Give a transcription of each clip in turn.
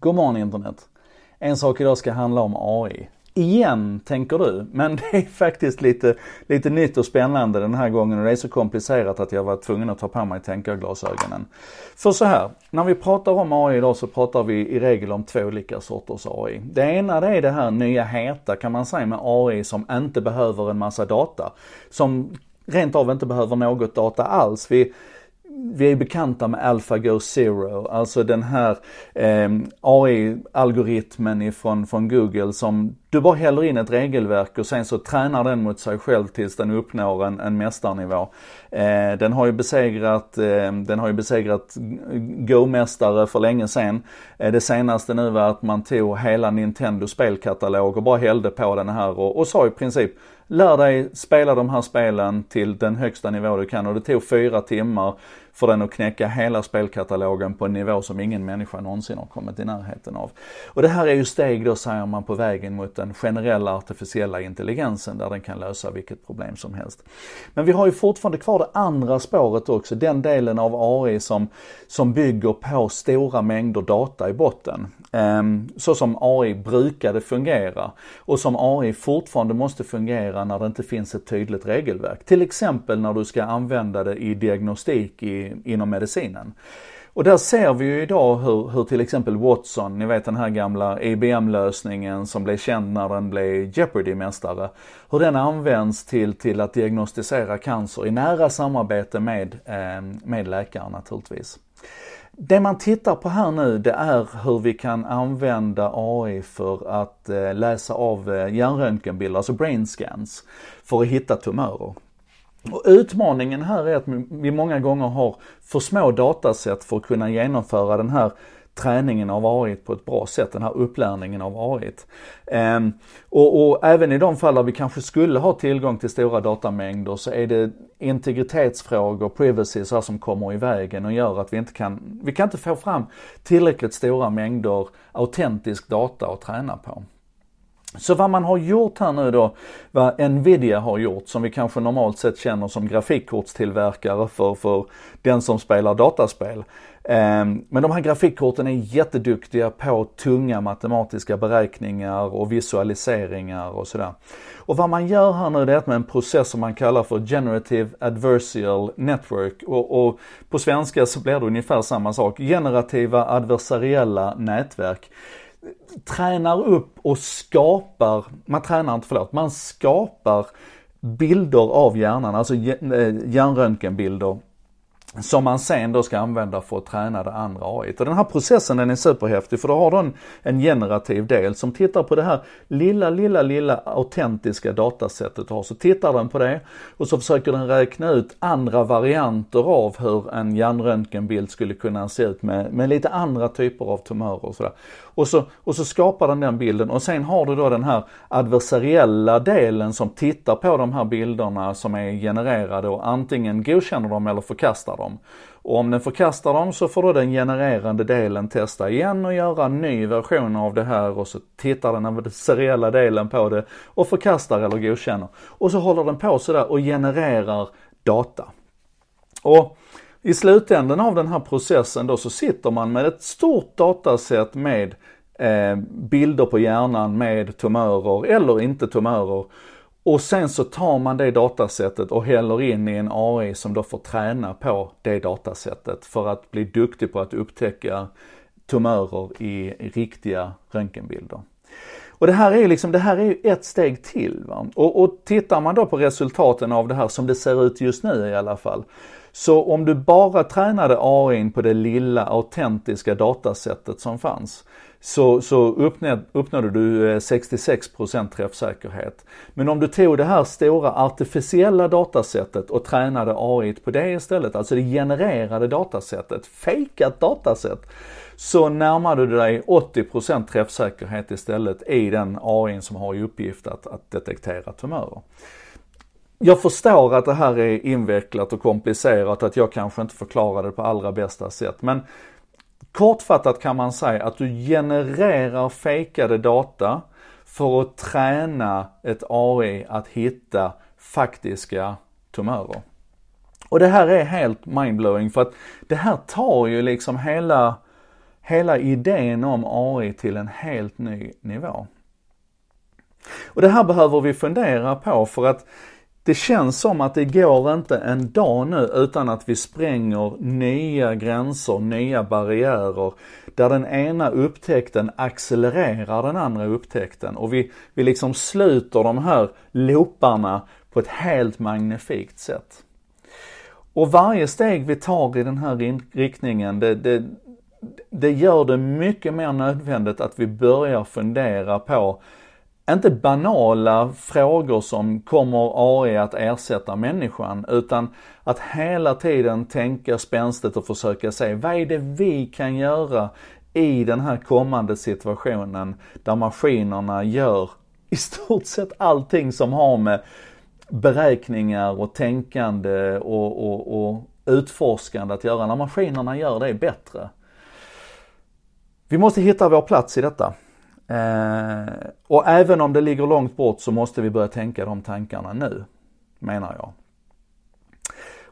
God morgon internet. En sak idag ska handla om AI. Igen, tänker du, men det är faktiskt lite, lite nytt och spännande den här gången och det är så komplicerat att jag var tvungen att ta på mig tänkarglasögonen. För så här, när vi pratar om AI idag så pratar vi i regel om två olika sorters AI. Det ena det är det här nya heta kan man säga med AI som inte behöver en massa data. Som rent av inte behöver något data alls. Vi, vi är bekanta med AlphaGo Zero, alltså den här eh, AI-algoritmen ifrån från Google som du bara häller in ett regelverk och sen så tränar den mot sig själv tills den uppnår en, en mästarnivå. Eh, den har ju besegrat, eh, den har ju besegrat Go-mästare för länge sedan. Eh, det senaste nu var att man tog hela Nintendo spelkatalog och bara hällde på den här och, och sa i princip Lär dig spela de här spelen till den högsta nivå du kan och det tog fyra timmar för den att knäcka hela spelkatalogen på en nivå som ingen människa någonsin har kommit i närheten av. Och det här är ju steg då säger man på vägen mot den generella artificiella intelligensen där den kan lösa vilket problem som helst. Men vi har ju fortfarande kvar det andra spåret också, den delen av AI som, som bygger på stora mängder data i botten. Ehm, så som AI brukade fungera och som AI fortfarande måste fungera när det inte finns ett tydligt regelverk. Till exempel när du ska använda det i diagnostik i, inom medicinen. Och där ser vi ju idag hur, hur till exempel Watson, ni vet den här gamla IBM-lösningen som blev känd när den blev Jeopardy-mästare, hur den används till, till att diagnostisera cancer i nära samarbete med, eh, med läkaren naturligtvis. Det man tittar på här nu det är hur vi kan använda AI för att eh, läsa av eh, hjärnröntgenbilder, alltså brain scans, för att hitta tumörer. Och utmaningen här är att vi många gånger har för små datasätt för att kunna genomföra den här träningen av AI på ett bra sätt, den här upplärningen av AI. Ehm, och, och, även i de fall där vi kanske skulle ha tillgång till stora datamängder så är det integritetsfrågor, privacy så som kommer i vägen och gör att vi inte kan, vi kan inte få fram tillräckligt stora mängder autentisk data att träna på. Så vad man har gjort här nu då, vad Nvidia har gjort som vi kanske normalt sett känner som grafikkortstillverkare för, för den som spelar dataspel. Ehm, men de här grafikkorten är jätteduktiga på tunga matematiska beräkningar och visualiseringar och sådär. Och vad man gör här nu det är att med en process som man kallar för Generative Adversarial Network och, och på svenska så blir det ungefär samma sak, generativa adversariella nätverk tränar upp och skapar, man tränar inte, förlåt, man skapar bilder av hjärnan, alltså eh, hjärnröntgenbilder som man sen då ska använda för att träna det andra AI. Och den här processen den är superhäftig för då har du en, generativ del som tittar på det här lilla, lilla, lilla autentiska datasättet du har. Så tittar den på det och så försöker den räkna ut andra varianter av hur en hjärnröntgenbild skulle kunna se ut med, med lite andra typer av tumörer och sådär. Och så, och så skapar den den bilden och sen har du då den här adversariella delen som tittar på de här bilderna som är genererade och antingen godkänner dem eller förkastar dem. Och om den förkastar dem så får då den genererande delen testa igen och göra en ny version av det här och så tittar den adversariella delen på det och förkastar eller godkänner. Och så håller den på sådär och genererar data. Och i slutändan av den här processen då så sitter man med ett stort dataset med eh, bilder på hjärnan med tumörer eller inte tumörer. Och sen så tar man det datasättet och häller in i en AI som då får träna på det datasättet för att bli duktig på att upptäcka tumörer i riktiga röntgenbilder. Och det här är ju liksom, det här är ju ett steg till. Va? Och, och tittar man då på resultaten av det här som det ser ut just nu i alla fall, så om du bara tränade AI på det lilla autentiska datasättet som fanns så, så uppnådde, uppnådde du eh, 66% träffsäkerhet. Men om du tog det här stora artificiella datasättet och tränade AI på det istället, alltså det genererade datasättet, fejkat datasätt, så närmade du dig 80% träffsäkerhet istället i den AI som har i uppgift att, att detektera tumörer. Jag förstår att det här är invecklat och komplicerat, att jag kanske inte förklarar det på allra bästa sätt. Men kortfattat kan man säga att du genererar fejkade data för att träna ett AI att hitta faktiska tumörer. Och det här är helt mindblowing för att det här tar ju liksom hela hela idén om AI till en helt ny nivå. Och det här behöver vi fundera på för att det känns som att det går inte en dag nu utan att vi spränger nya gränser, nya barriärer. Där den ena upptäckten accelererar den andra upptäckten och vi, vi liksom sluter de här looparna på ett helt magnifikt sätt. Och varje steg vi tar i den här riktningen, det, det, det gör det mycket mer nödvändigt att vi börjar fundera på inte banala frågor som kommer AI att ersätta människan, utan att hela tiden tänka spänstigt och försöka se vad är det vi kan göra i den här kommande situationen där maskinerna gör i stort sett allting som har med beräkningar och tänkande och, och, och utforskande att göra, när maskinerna gör det bättre. Vi måste hitta vår plats i detta. Eh, och även om det ligger långt bort så måste vi börja tänka de tankarna nu, menar jag.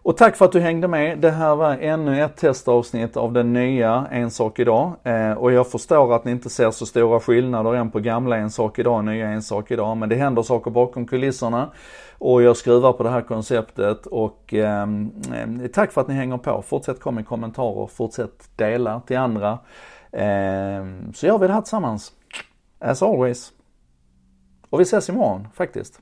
Och tack för att du hängde med. Det här var ännu ett testavsnitt av den nya En sak idag. Eh, och jag förstår att ni inte ser så stora skillnader än på gamla En sak idag och nya En sak idag. Men det händer saker bakom kulisserna. Och jag skruvar på det här konceptet och eh, tack för att ni hänger på. Fortsätt komma med kommentarer, fortsätt dela till andra. Eh, så gör vi det här tillsammans. As always. Och vi ses imorgon faktiskt.